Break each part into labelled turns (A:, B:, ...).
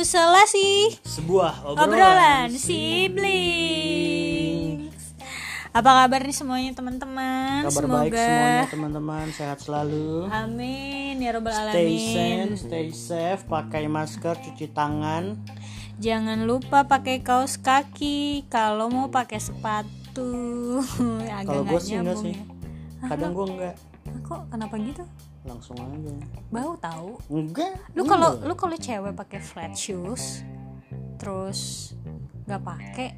A: to Selasi
B: Sebuah obrolan,
A: Obrolan Siblings Apa kabar nih semuanya teman-teman?
B: Kabar
A: Semoga
B: baik semuanya teman-teman, sehat selalu.
A: Amin ya robbal
B: Stay
A: alamin
B: sane, stay safe, pakai masker, cuci tangan.
A: Jangan lupa pakai kaos kaki Kalau mau pakai sepatu
B: Kalau gue sih enggak sih.
A: ya.
B: Kadang gue enggak,
A: Ah, Kok kenapa gitu?
B: Langsung aja.
A: Bau tahu
B: Enggak.
A: lu kalau lu kalau cewek pakai flat shoes terus nggak pakai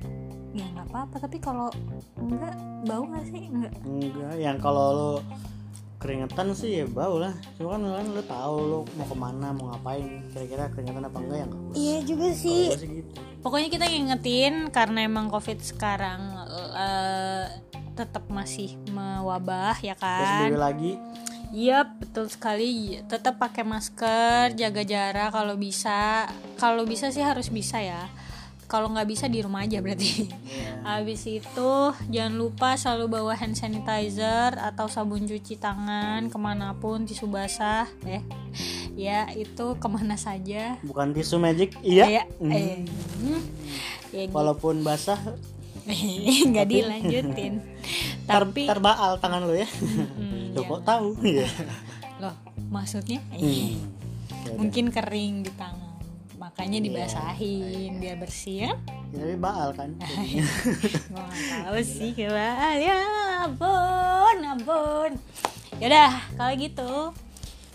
A: ya nggak apa-apa. Tapi kalau enggak bau nggak sih? Enggak.
B: Enggak, yang kalau lo keringetan sih ya bau lah. Cuma kan kan lo tahu lo mau ke mana, mau ngapain, kira-kira keringetan apa enggak yang
A: iya juga sih.
B: gitu.
A: pokoknya kita ngingetin karena emang covid sekarang eh, tetap masih mewabah ya kan?
B: PSBB lagi,
A: Yap, betul sekali. Tetap pakai masker, jaga jarak kalau bisa. Kalau bisa sih harus bisa ya. Kalau nggak bisa di rumah aja berarti. Habis itu jangan lupa selalu bawa hand sanitizer atau sabun cuci tangan ke mana pun tisu basah. Eh, ya itu ke mana saja.
B: bukan tisu magic, iya.
A: Ya, eh, hmm. ya gitu.
B: Walaupun basah,
A: nggak dilanjutin. Tapi
B: terbaal tangan lo ya. Lo
A: ya.
B: kok tahu? Iya.
A: loh, maksudnya?
B: Hmm. Ya udah.
A: mungkin kering di tangan makanya dibasahin biar bersih ya
B: Ya, tapi baal kan.
A: gak tahu sih kebaal ya ampun ampun yaudah kalau gitu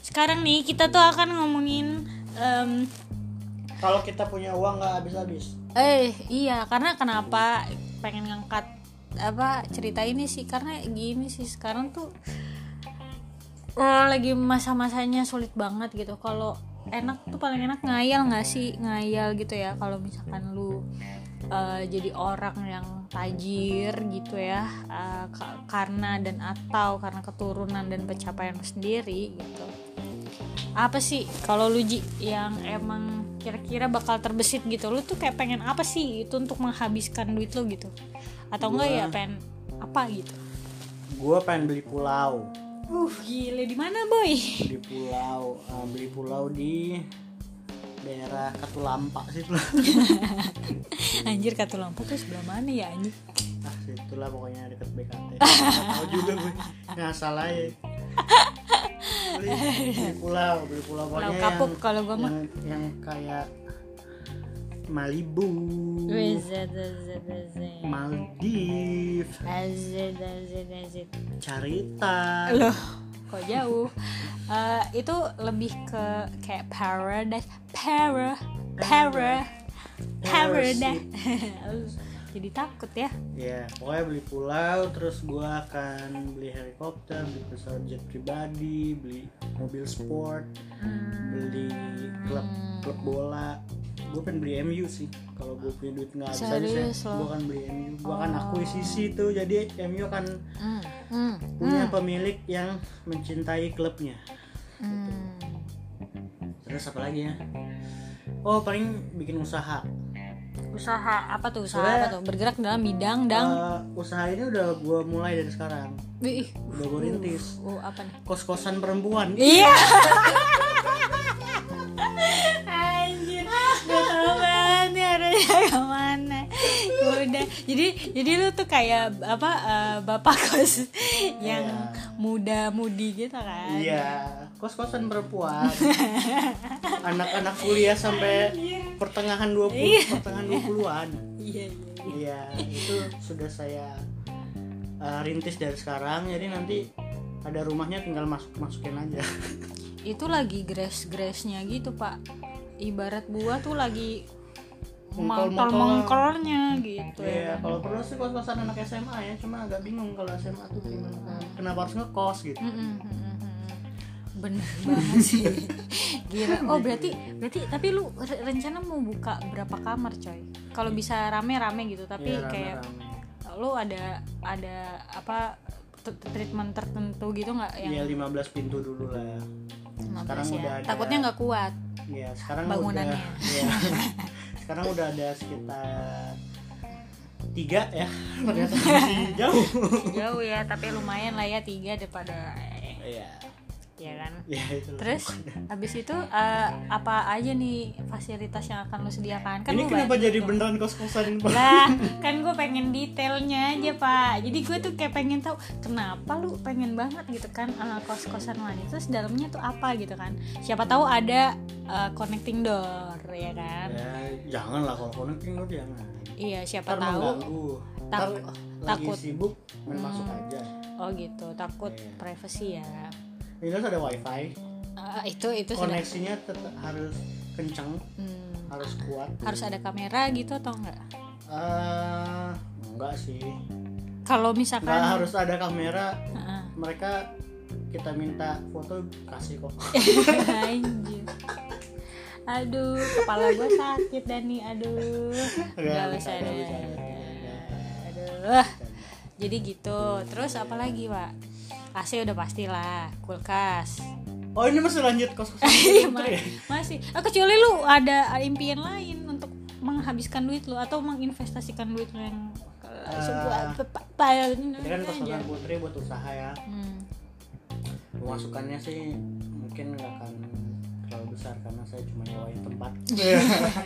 A: sekarang nih kita tuh akan ngomongin em,
B: Kalau kita punya uang nggak habis-habis.
A: eh iya karena kenapa pengen ngangkat apa cerita ini sih karena gini sih sekarang tuh oh, lagi masa-masanya sulit banget gitu. Kalau enak tuh paling enak ngayal nggak sih? Ngayal gitu ya kalau misalkan lu eh, jadi orang yang tajir gitu ya ka- karena dan atau karena keturunan dan pencapaian lu sendiri gitu. Apa sih kalau lu Ji yang emang kira-kira bakal terbesit gitu? Lu tuh kayak pengen apa sih itu untuk menghabiskan duit lu gitu? Atau enggak ya
B: Gua-
A: pengen apa gitu?
B: Gue pengen beli pulau.
A: Uh gile di mana boy
B: Beli pulau, eh, beli pulau di daerah Katulampa situ lah.
A: anjir kata lampu tuh sebelah mana ya anjir
B: ah situlah pokoknya deket BKT. Tahu juga gue. Ngasal aja. Beli, beli pulau, beli pulau
A: pulau kapuk kalau gua mah
B: yang, yang kayak Malibu,
A: Wizard, wizard, wizard.
B: Maldives,
A: Azid, azid, azid.
B: Carita.
A: loh kok jauh Eh, itu lebih ke kayak paradise para para paradise jadi takut ya
B: Ya, pokoknya beli pulau, terus gua akan beli helikopter, beli pesawat jet pribadi, beli mobil sport, beli klub klub bola. Gue pengen beli MU sih. Kalau gue punya duit nggak habis habis ya,
A: Serius lo?
B: gue akan beli MU. Gue akan akuisisi tuh, jadi MU akan
A: Hmm, hmm,
B: punya pemilik yang mencintai klubnya.
A: hmm.
B: Terus apa lagi ya? Oh, paling bikin usaha.
A: usaha apa tuh usaha
B: Sebenarnya-
A: apa tuh bergerak dalam bidang dang
B: Eh, usaha ini udah gue mulai dari sekarang.
A: Wih,
B: Udah gue rintis.
A: oh apa nih
B: Kos-kosan perempuan.
A: Iya. Anjir, Udah, jadi jadi lu tuh kayak apa eh, bapak kos yang
B: Iya.
A: muda-mudi gitu kan?
B: Iya, kos-kosan perempuan. Anak-anak kuliah sampai pertengahan 20 pertengahan 20-an.
A: Iya, iya.
B: Iya, itu sudah saya uh, rintis dari sekarang. Jadi nanti ada rumahnya tinggal masuk masukin aja.
A: Itu lagi grace-grace-nya gitu, Pak. Ibarat buah tuh lagi
B: Mengkol-mengkol.
A: mengkol-mengkolnya gitu ya.
B: Iya, kalau perlu sih kos-kosan anak SMA ya, cuma agak bingung kalau SMA tuh gimana. Kenapa harus ngekos gitu?
A: Mm. Bener banget sih. Gila. Oh berarti berarti tapi lu re- rencana mau buka berapa kamar coy? Kalau bisa rame-rame gitu, tapi
B: Iya,
A: kayak
B: rame-rame.
A: lu ada ada apa treatment tertentu gitu nggak yang
B: Iya, 15 pintu dulu lah.
A: 15
B: sekarang
A: ya?
B: udah ada-
A: Takutnya nggak kuat.
B: Iya, sekarang
A: Bangunannya.
B: udah iya. Sekarang udah ada sekitar tiga ya ternyata masih jauh
A: Jauh ya, tapi lumayan lah ya tiga daripada
B: Iya.
A: Ya kan?
B: ya itu
A: terus habis itu eh, apa aja nih fasilitas yang akan lu sediakan? Kan
B: ini kenapa jadi beneran kos-kosan Pak?
A: lah kan gue pengen detailnya aja pak. Jadi gue tuh kayak pengen tahu kenapa lu pengen banget gitu kan eh, kos-kosan wanita terus dalamnya tuh apa gitu kan? Siapa tahu ada eh, connecting door ya kan?
B: Ya jangan lah kalau connecting lu jangan.
A: Iya siapa
B: ntar
A: tahu.
B: mengganggu. Ntar
A: tak-
B: lagi
A: takut.
B: sibuk main masuk
A: Hmm.
B: aja.
A: Oh gitu takut
B: Iya.
A: privacy ya
B: ini terus ada wifi
A: Eh, itu itu
B: koneksinya tetap harus kencang
A: Hmm,
B: harus kuat
A: harus ada kamera gitu atau enggak
B: Eh, enggak sih
A: kalau misalkan
B: harus ada kamera
A: Heeh.
B: mereka kita minta foto kasih kok
A: Anjir. Aduh, kepala gue sakit Dani. Aduh. Gak usah
B: nggak bisa,
A: Aduh. Jadi gitu. Terus apa lagi, Pak? AC udah pastilah, kulkas.
B: oh ini masih lanjut kos kosan
A: Iya, Ma- masih. Ah, kecuali lu ada impian lain untuk menghabiskan duit lu atau menginvestasikan duit lu yang
B: Ah.
A: sebuah apa
B: ini kan kos kosan putri buat usaha ya
A: Hmm.
B: pemasukannya sih mungkin nggak akan besar karena saya cuma nyewain tempat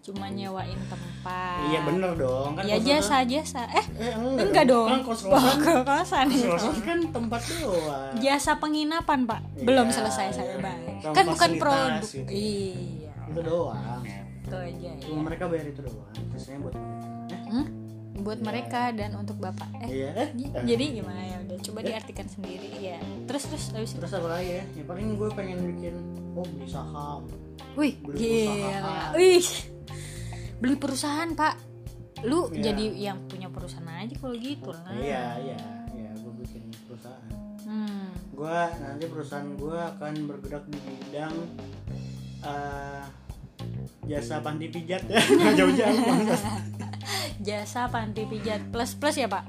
A: Cuma nyewain tempat.
B: iya bener dong kan
A: Iya jasa jasa. Eh,
B: eh, enggak,
A: enggak dong.
B: kan kos kosan
A: kosan.
B: kos kosan kan tempat doang
A: Jasa penginapan, Pak.
B: Iya,
A: Belum selesai saya
B: iya.
A: bayar.
B: Sama
A: Kan bukan produk.
B: gitu.
A: Iya.
B: itu doang
A: Itu aja ya.
B: cuma mereka bayar itu doang biasanya buat eh,
A: Hmm? Buat mereka dan untuk Bapak. Eh,
B: iya eh eh.
A: jadi gimana ya udah coba diartikan sendiri ya. Terus terus habis itu.
B: terus apa lagi ya ya paling gue pengen bikin oh beli saham
A: Wih,
B: beli
A: gila.
B: perusahaan.
A: Wih. Beli perusahaan, Pak. Lu
B: Iya.
A: jadi yang punya perusahaan aja kalau gitu lah.
B: iya iya iya gue bikin perusahaan
A: Hmm.
B: gue nanti perusahaan gue akan bergerak di bidang eh, jasa panti pijat ya nggak jauh-jauh
A: Jasa panti pijat plus plus ya, Pak.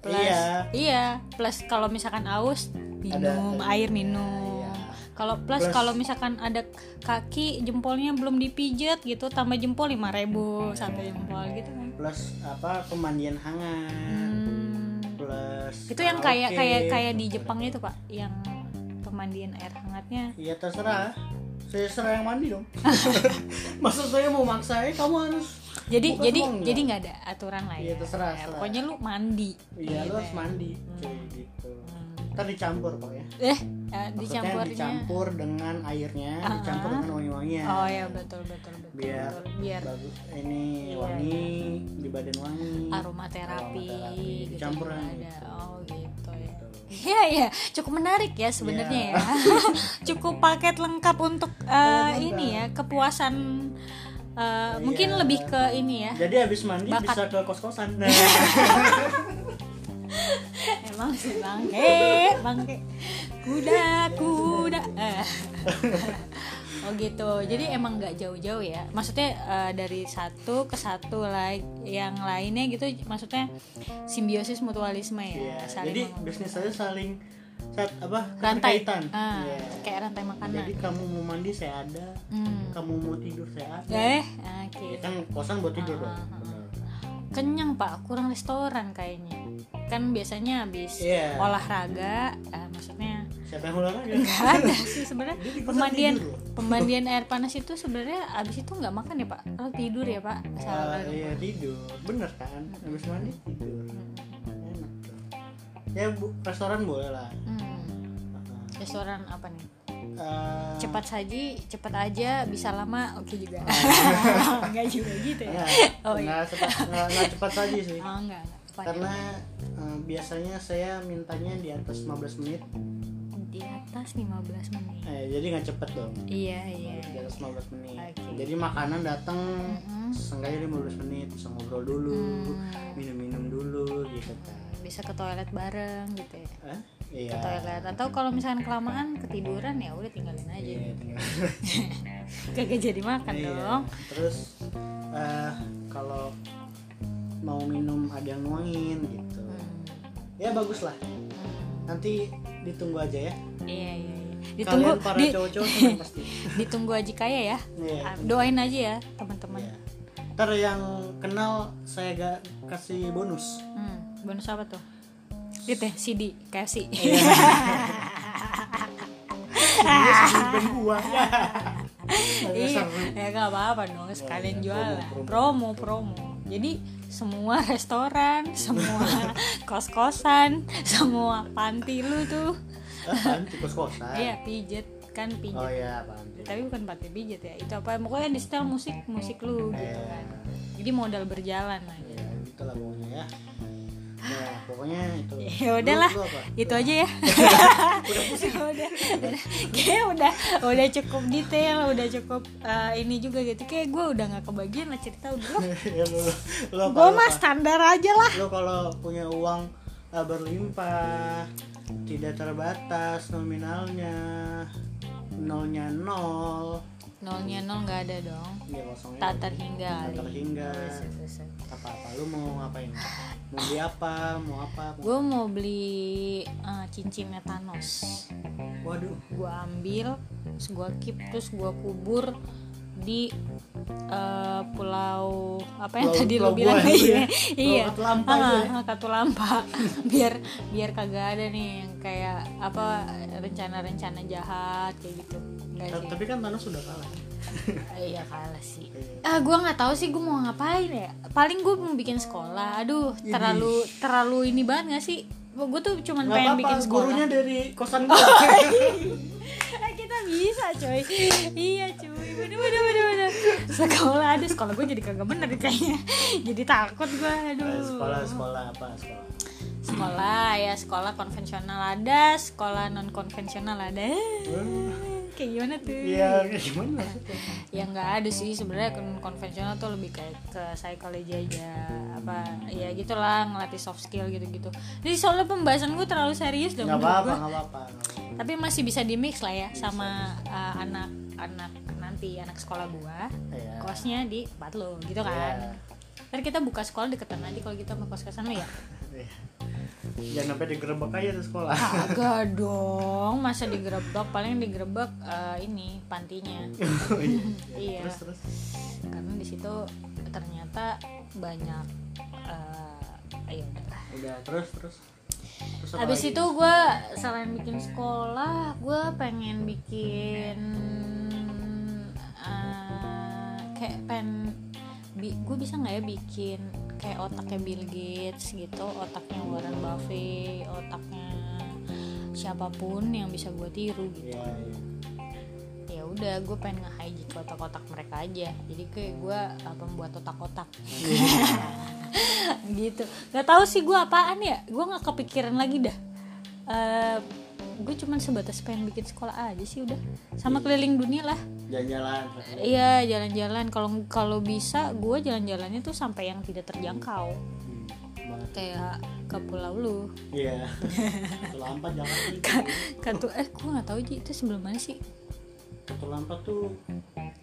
A: Plus.
B: Iya.
A: Iya, plus kalau misalkan aus minum
B: Ada-
A: air minum. Kalau plus,
B: Plus.
A: kalau misalkan ada kaki jempolnya belum dipijat gitu tambah jempol 5000 satu jempol gitu kan.
B: plus apa pemandian hangat
A: Hmm.
B: plus
A: Itu yang kayak kayak kayak di Jepang itu, Pak, yang pemandian air hangatnya.
B: Iya terserah saya serah yang mandi dong maksud saya mau maksa eh, kamu harus
A: Jadi
B: Bukan
A: jadi
B: enggak.
A: jadi nggak ada aturan lah
B: Iya,
A: ya.
B: terserah,
A: Ya,
B: terserah.
A: Pokoknya lu mandi.
B: iya
A: gitu
B: lu harus
A: ya.
B: mandi cuy gitu
A: Hmm.
B: ntar dicampur pak ya
A: Eh, eh, dicampurnya.
B: dicampur dengan airnya dicampur
A: Ah.
B: dengan wangi-wangian
A: Oh ya betul betul betul.
B: biar
A: betul. biar
B: bagus ini
A: Iya,
B: wangi di badan wangi
A: aromaterapi
B: Aromaterapi,
A: gitu
B: dicampur
A: juga
B: kan
A: ada.
B: gitu.
A: Oh gitu ya.
B: Gitu.
A: Iya iya, cukup menarik ya sebenarnya
B: Iya.
A: ya. cukup paket lengkap untuk uh, ini ya kepuasan uh, mungkin
B: Iya.
A: lebih ke ini ya.
B: jadi habis mandi
A: Bakat.
B: bisa ke kos-kosan
A: Emang sih bangke, bangke. Kuda, kuda. Eh. oh gitu. Jadi emang nggak jauh-jauh ya. Maksudnya uh, dari satu ke satu lagi yang lainnya gitu. Maksudnya simbiosis mutualisme ya.
B: Iya,
A: saling
B: jadi bisnis saya saling saat apa
A: rantai.
B: keterkaitan.
A: Ah,
B: Iya.
A: Kayak rantai makanan.
B: jadi kamu mau mandi saya ada
A: Hmm.
B: kamu mau tidur saya ada
A: Eh, oke.
B: ya kan kosan buat tidur
A: Ah,
B: dong
A: ah, ah.
B: Bener.
A: kenyang pak kurang restoran kayaknya kan biasanya habis
B: Iya.
A: olahraga maksudnya
B: siapa yang olahraga
A: nggak ada sih sebenarnya. Pemandian pemandian air panas itu sebenarnya abis itu nggak makan ya pak? Kalau tidur ya pak?
B: Ah,
A: baru.
B: iya tidur. Bener kan? Habis mandi tidur. Enak tuh ya bu, restoran boleh lah.
A: Hmm,
B: Ah,
A: restoran apa nih?
B: Ah,
A: cepat saji cepat aja bisa lama oke juga. Nggak juga gitu ya?
B: Enggak,
A: oh iya.
B: enggak cepat enggak, enggak cepat saja sih.
A: Oh enggak enggak Apa
B: karena eh, biasanya saya mintanya di atas 15 menit
A: di atas 15 menit
B: eh, jadi nggak cepet dong
A: iya iya
B: di atas 15 menit
A: Oke.
B: jadi makanan datang
A: Mm-mm.
B: seenggaknya 15 menit bisa ngobrol dulu
A: Hmm.
B: minum-minum dulu gitu kan
A: bisa ke toilet bareng gitu ya ke
B: iya
A: toilet atau kalau misalkan kelamaan ketiduran ya udah tinggalin aja
B: Iya, tinggal.
A: kagak jadi makan
B: Iya.
A: dong
B: terus eh, kalau mau minum ada yang nuangin gitu
A: Hmm.
B: ya bagus lah
A: Hmm.
B: nanti ditunggu aja ya.
A: Iya iya iya. ditunggu
B: kalian para
A: di,
B: cowok-cowok pasti.
A: Ditunggu aja kaya ya.
B: Iya.
A: Ah, doain aja ya teman-teman.
B: Iya. ntar yang kenal saya gak kasih bonus.
A: Hmm. bonus apa tuh? Gitu ya CD kasih
B: Iya. gua.
A: Iya ya gak apa-apa dong sekalian
B: iya,
A: jualan.
B: Promo,
A: promo. promo jadi semua restoran semua kos-kosan semua panti lu tuh.
B: Kan tikus kosan
A: iya pijet. Kan pijet.
B: Oh iya panti.
A: Tapi bukan panti pijet ya. Itu apa? Pokoknya di setel musik musik lu gitu
B: Iya.
A: kan. Jadi modal berjalan lah.
B: Ya gitu lah pokoknya ya. Ya pokoknya
A: ya udahlah itu aja ya. Udah kayak udah. Udah cukup detail udah cukup eh, ini juga gitu. Kayak gue udah nggak kebagian lah cerita udah
B: ya,
A: gue mah standar aja lah.
B: Lo kalau punya uang eh, berlimpah tidak terbatas nominalnya nolnya nol
A: nolnya nol nggak ada dong.
B: Ya kosongnya.
A: Tak terhingga.
B: Tak terhingga. Apa apa lu mau ngapain? Mau beli apa? Mau apa?
A: Gue mau beli eh, cincinnya Thanos.
B: Waduh.
A: Gue ambil terus gue keep terus gue kubur di eh, pulau apa yang
B: Pulau-
A: tadi
B: Pulau
A: lo bilang iya.
B: ya?
A: iya.
B: Katulampa itu ya?
A: Ah, Katulampa. Biar biar kagak ada nih yang kayak apa rencana-rencana jahat kayak gitu Enggak sih.
B: tapi kan Thanos sudah kalah.
A: Eh, iya kalah sih.
B: Iya.
A: ah gue nggak tahu sih gue mau ngapain ya. Paling gue mau bikin sekolah. Aduh terlalu terlalu ini banget gak sih? Gue tuh cuman
B: nggak
A: pengen
B: apa-apa
A: bikin sekolah.
B: gurunya dari kosan gua.
A: Eh, kita bisa coy. Iya cuy. Bener bener bener bener. Sekolah ada sekolah gue jadi kagak bener kayaknya. Jadi takut gue aduh.
B: Eh, sekolah sekolah apa sekolah?
A: Sekolah ya sekolah konvensional ada sekolah non konvensional ada kayak gimana tuh?
B: Iya, kayak gimana?
A: Ya nggak ada sih. Sebenarnya kon- konvensional tuh lebih kayak ke psikologi aja. Apa ya gitulah ngelatih soft skill gitu-gitu. Jadi soalnya pembahasan gue terlalu serius dong
B: Nggak apa-apa, nggak apa-apa.
A: tapi masih bisa di mix lah ya sama uh, anak-anak nanti anak sekolah gua.
B: Iya.
A: kosnya di tempat lo gitu kan? Ntar kita buka sekolah deketan aja kalau kita mau kos-kosan lo ya?
B: Iya. Jangan sampai digerebek aja tuh sekolah.
A: Agak dong, masa digerebek paling digerebek uh, ini pantinya. iya.
B: Terus terus.
A: Karena di situ ternyata banyak uh, ayo udahlah.
B: Udah terus terus. Terus
A: Habis
B: lagi?
A: itu gue selain bikin sekolah, gue pengen bikin uh, kayak pen bi, gue bisa nggak ya bikin kayak otaknya Bill Gates gitu, otaknya Warren Buffett, otaknya siapa pun yang bisa gue tiru gitu.
B: Iya, iya.
A: Ya udah, gue pengen nge-hijack otak-otak mereka aja. Jadi kayak gue uh, pembuat otak-otak. gitu nggak tahu sih gue apaan ya gue nggak kepikiran lagi dah Eh, gue cuman sebatas pengen bikin sekolah aja sih udah sama keliling dunia lah
B: Jalan-jalan.
A: iya jalan-jalan kalau kalau bisa gue jalan-jalannya tuh sampai yang tidak terjangkau
B: Hmm,
A: kayak ke pulau lu
B: Iya. Ketulampa jangan sih.
A: katu eh gue nggak tahu Ji, itu sebelah mana sih
B: Ketulampa tuh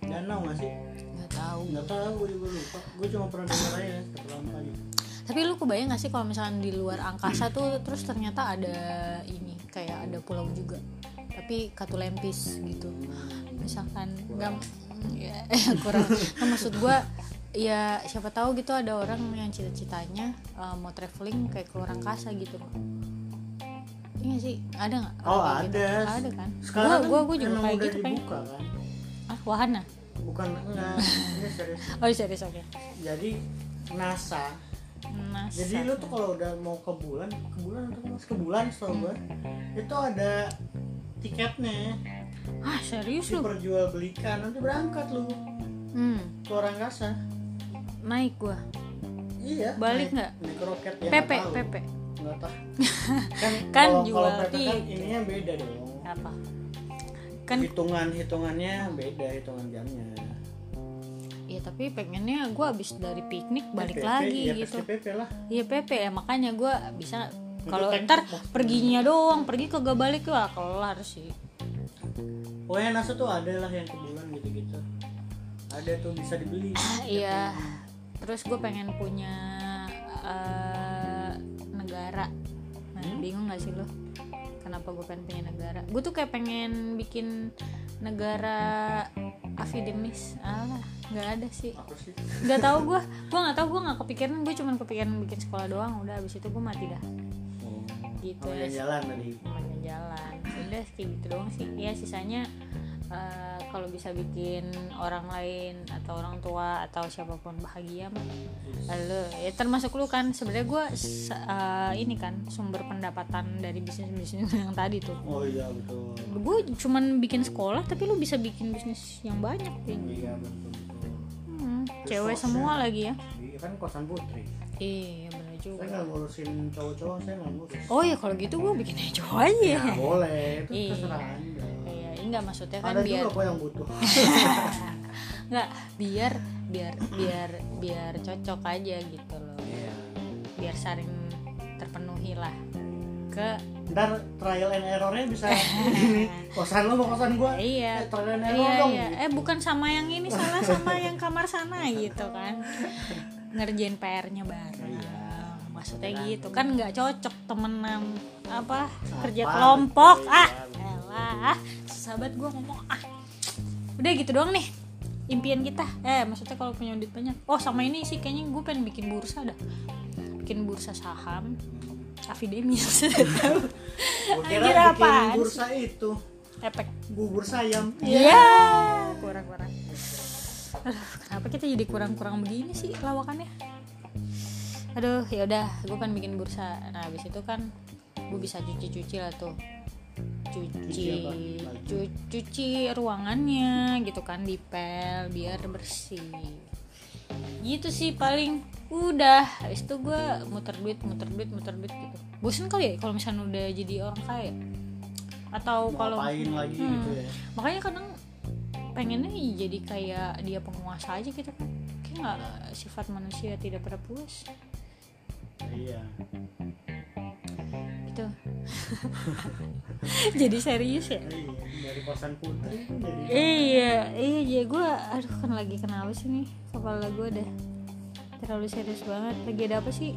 B: danau nggak sih?
A: nggak tahu
B: Nggak tahu, gue juga lupa. Gue cuma pernah dengar aja gitu.
A: tapi lu kebayang gak sih kalau misalnya di luar angkasa tuh terus ternyata ada ini kayak ada pulau juga tapi katulempis gitu misalkan nggak ya, kurang nah, maksud gua ya siapa tahu gitu ada orang yang cita-citanya uh, mau traveling kayak keluar angkasa gitu Iya sih, ada nggak?
B: Oh,
A: kayak gitu?
B: ada.
A: Ada kan?
B: Sekarang
A: gua, gua, gua juga kayak gitu pengen.
B: dibuka kan?
A: Ah, wahana.
B: Bukan enggak. Ini serius.
A: Oh, serius oke.
B: Jadi NASA
A: Nah,
B: Jadi lu tuh kalau udah mau ke bulan, ke bulan atau ke, ke bulan setahu gua, itu ada tiketnya
A: ah serius lu?
B: diperjualbelikan nanti berangkat lu
A: Hmm,
B: ke orang angkasa.
A: naik gua.
B: Iya.
A: Balik nggak?
B: Naik roket ya.
A: PP,
B: nggak tahu.
A: PP.
B: Nggak tahu. kan
A: Kan
B: kalau,
A: jual
B: PP kan ininya beda dong.
A: Apa? Kan
B: hitungan hitungannya beda hitungan jamnya.
A: Ya tapi pengennya gua abis dari piknik balik
B: PP,
A: lagi
B: ya,
A: gitu.
B: PP lah.
A: Iya PP ya makanya gua bisa kalau ntar perginya doang, pergi kagak balik wah kelar sih.
B: Pokoknya NASA tuh ada lah yang ke bulan gitu-gitu. Ada tuh bisa dibeli.
A: Iya. Terus gue pengen punya eh, negara. Nah,
B: Hmm?
A: bingung gak sih lo? Kenapa gue pengen punya negara? Gue tuh kayak pengen bikin negara afidemis. Alah, nggak ada sih.
B: Sih?
A: Nggak tahu gue. Gue nggak tahu gue nggak kepikiran. Gue cuma kepikiran bikin sekolah doang. Udah abis itu gue mati dah.
B: Oh.
A: Gitu
B: Oh,
A: ya.
B: jalan tadi.
A: Namanya jalan. udah kayak gitu doang sih ya sisanya eh, kalau bisa bikin orang lain atau orang tua atau siapa pun bahagia mah lalu ya termasuk lu kan sebenarnya gue ini kan sumber pendapatan dari bisnis bisnis yang tadi tuh
B: oh iya betul
A: gue cuman bikin sekolah tapi lu bisa bikin bisnis yang banyak kayaknya
B: iya betul betul
A: Hmm, cewek semua lagi ya.
B: Iya kan kosan putri.
A: Iya
B: saya
A: juga.
B: Nggak ngurusin cowok-cowok saya nggak ngurus
A: oh ya kalau gitu gue bikin aja cowok aja.
B: Ya boleh. Itu
A: Iya.
B: terserah anda.
A: Iya, enggak maksudnya kan
B: ada
A: biar
B: juga kok yang butuh.
A: Enggak biar biar biar biar cocok aja gitu loh.
B: Iya.
A: Biar saling terpenuhi lah. Ke
B: ntar trial and errornya bisa ini kosan lo mau kosan gua.
A: Iya.
B: Eh, trial and error
A: iya
B: dong.
A: iya. Eh bukan sama yang ini salah sama yang kamar sana gitu kan. Ngerjain PR-nya bareng.
B: Iya.
A: maksudnya gitu. Kan nggak cocok temenan apa kerja
B: Apa?
A: kelompok
B: Iya,
A: ah elah sahabat gue ngomong. Ah. Udah gitu doang nih impian kita. Eh maksudnya kalau punya duit banyak. Oh sama ini sih kayaknya gue pengen bikin bursa dah. Bikin bursa saham Afidemis tahu Anjir, apaan
B: bursa itu
A: efek
B: bubur sayam
A: Iya, kurang kurang. Aduh, kenapa kita jadi kurang-kurang begini sih lawakannya? Aduh, ya udah, gue kan bikin bursa. Nah, habis itu kan gue bisa cuci-cuci lah tuh.
B: Cuci
A: Cuci,
B: apa?
A: cu- cuci ruangannya gitu kan dipel biar bersih. Gitu sih paling udah habis itu gue muter duit muter duit muter duit gitu. Bosen kali ya kalau misalnya udah jadi orang kaya? Atau kalau
B: lagi
A: Hmm.
B: gitu ya?
A: Makanya kadang pengennya jadi kayak dia penguasa aja gitu kan. Kayak nggak sifat manusia tidak pernah puas
B: iya.
A: Gitu. Jadi serius ya?
B: Iya dari kosan putri
A: iya iya iya. Gue aduh kan lagi kenapa sih nih kepala gue udah terlalu serius banget lagi ada apa sih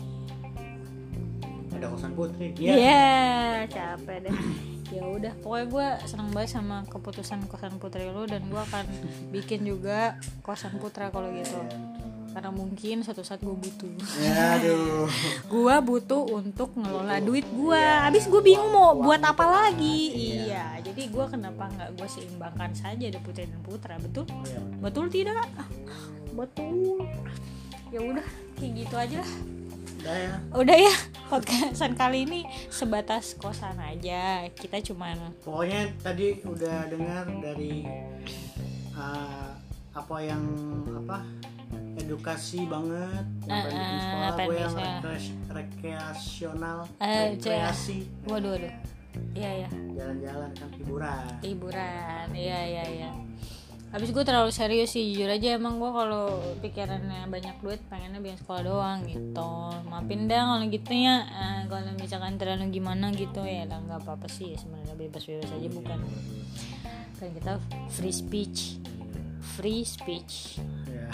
B: ada kosan putri
A: Iya,
B: iya
A: capek deh. Ya udah, pokoknya gue seneng banget sama keputusan kosan putri lu dan gue akan bikin juga kosan putra kalau gitu. Karena mungkin suatu saat gue butuh.
B: ya aduh
A: gue butuh untuk ngelola duit gue. Abis gue bingung mau buat apa lagi. Iya, jadi gue kenapa nggak gue seimbangkan saja ada putri dan putra, betul?
B: Iya.
A: Betul tidak? Betul. Ya udah, kayak gitu aja lah.
B: Udah ya.
A: Udah ya podcastan kali ini sebatas kosan aja. Kita cuman
B: pokoknya tadi udah dengar dari uh, apa yang apa edukasi banget yang pengen bikin
A: eh,
B: sekolah gue yang rekreas- rekreasional
A: Eh,
B: rekreasi.
A: waduh waduh. Iya ya
B: jalan-jalan kan hiburan.
A: Hiburan. Iya iya iya habis gue terlalu serius sih jujur aja emang gue kalau pikirannya banyak duit pengennya bikin sekolah doang gitu. Maafin dah kalau gitu ya. Eh, kalau misalkan terlalu gimana gitu ya lah nggak apa apa sih. Sebenarnya bebas bebas aja bukan. Kan kita free speech. Free speech.
B: Ya.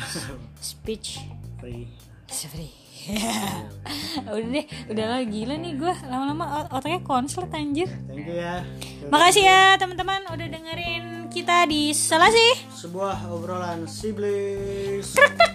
A: Speech.
B: Free
A: free udah deh udah lah gila nih gue lama-lama ot- otaknya konslet anjir.
B: Thank you ya.
A: Makasih ya teman-teman udah dengerin kita di Selasi.
B: Sebuah obrolan siblings.
A: Tuh.